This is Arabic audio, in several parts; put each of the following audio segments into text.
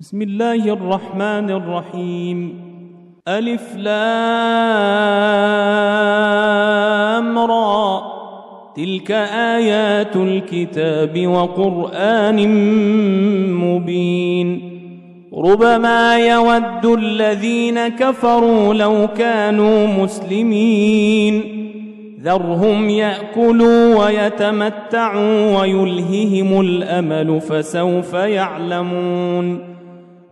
بسم الله الرحمن الرحيم. ألف لام را. تلك آيات الكتاب وقرآن مبين. ربما يود الذين كفروا لو كانوا مسلمين. ذرهم يأكلوا ويتمتعوا ويلههم الأمل فسوف يعلمون.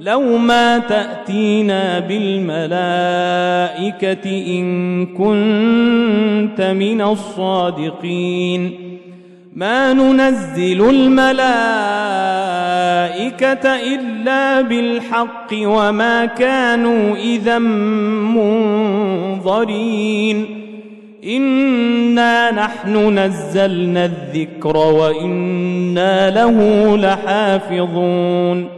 لو ما تأتينا بالملائكة إن كنت من الصادقين. ما ننزل الملائكة إلا بالحق وما كانوا إذا منظرين. إنا نحن نزلنا الذكر وإنا له لحافظون.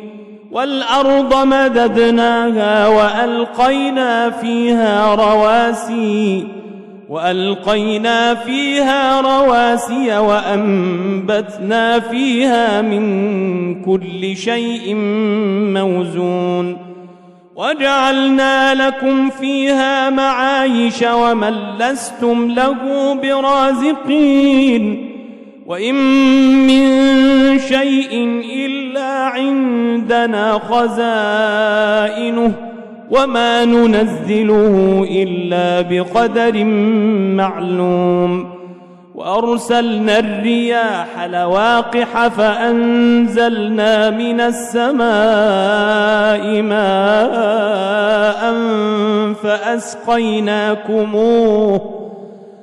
والأرض مددناها وألقينا فيها رواسي وألقينا فيها رواسي وأنبتنا فيها من كل شيء موزون. وجعلنا لكم فيها معايش ومن لستم له برازقين. وإن من شيء إلا عندنا خزائنه وما ننزله إلا بقدر معلوم. وأرسلنا الرياح لواقح فأنزلنا من السماء ماء فأسقيناكموه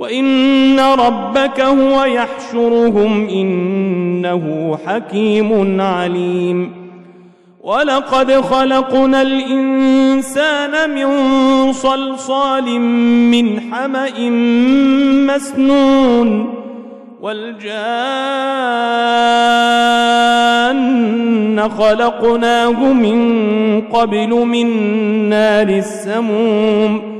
وإن ربك هو يحشرهم إنه حكيم عليم ولقد خلقنا الإنسان من صلصال من حمأ مسنون والجان خلقناه من قبل من نار السموم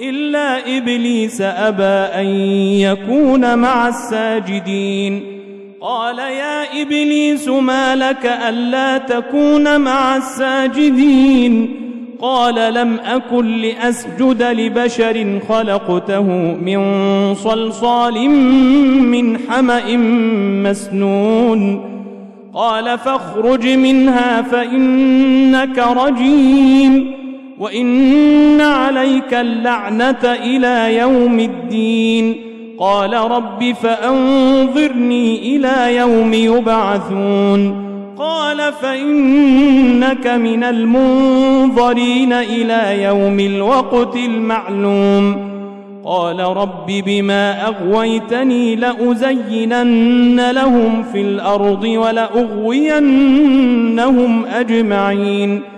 إلا إبليس أبى أن يكون مع الساجدين. قال يا إبليس ما لك ألا تكون مع الساجدين؟ قال لم أكن لأسجد لبشر خلقته من صلصال من حمأ مسنون. قال فاخرج منها فإنك رجيم. وإن عليك اللعنة إلى يوم الدين قال رب فأنظرني إلى يوم يبعثون قال فإنك من المنظرين إلى يوم الوقت المعلوم قال رب بما أغويتني لأزينن لهم في الأرض ولأغوينهم أجمعين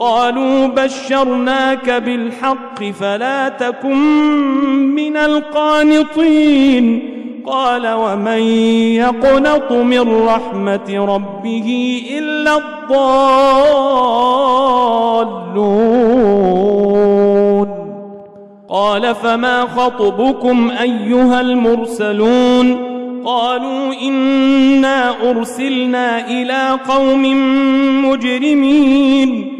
قالوا بشرناك بالحق فلا تكن من القانطين. قال ومن يقنط من رحمة ربه إلا الضالون. قال فما خطبكم أيها المرسلون؟ قالوا إنا أرسلنا إلى قوم مجرمين.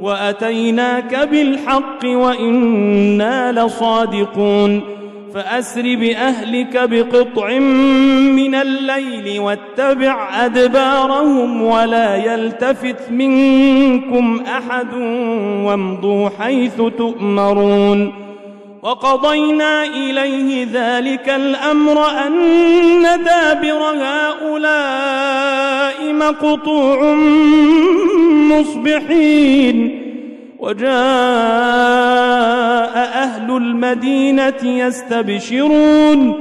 وأتيناك بالحق وإنا لصادقون. فأسر بأهلك بقطع من الليل واتبع أدبارهم ولا يلتفت منكم أحد وامضوا حيث تؤمرون. وقضينا إليه ذلك الأمر أن دابر هؤلاء مقطوع مصبحين. وجاء أهل المدينة يستبشرون.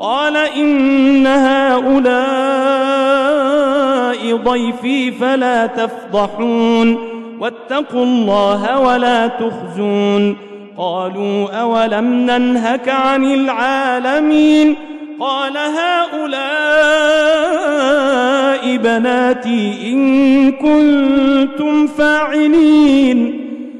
قال إن هؤلاء ضيفي فلا تفضحون. واتقوا الله ولا تخزون. قالوا أولم ننهك عن العالمين؟ قال هؤلاء بناتي إن كنتم فاعلين.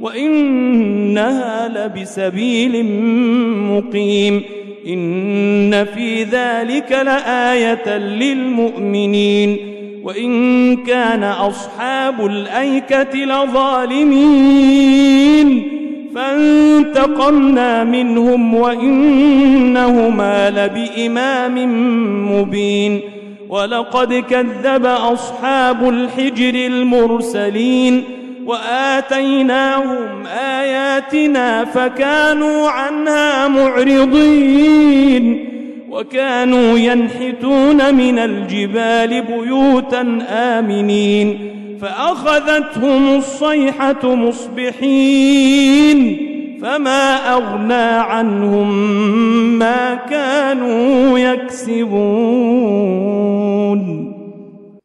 وإنها لبسبيل مقيم إن في ذلك لآية للمؤمنين وإن كان أصحاب الأيكة لظالمين فانتقمنا منهم وإنهما لبإمام مبين ولقد كذب أصحاب الحجر المرسلين وآتيناهم آياتنا فكانوا عنها معرضين وكانوا ينحتون من الجبال بيوتا آمنين فأخذتهم الصيحة مصبحين فما أغنى عنهم ما كانوا يكسبون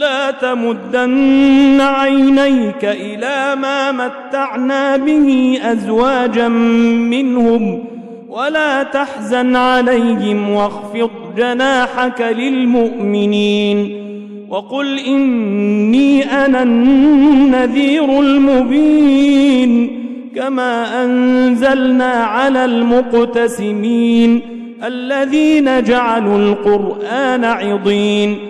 لا تمدن عينيك إلى ما متعنا به أزواجا منهم ولا تحزن عليهم واخفض جناحك للمؤمنين وقل إني أنا النذير المبين كما أنزلنا على المقتسمين الذين جعلوا القرآن عضين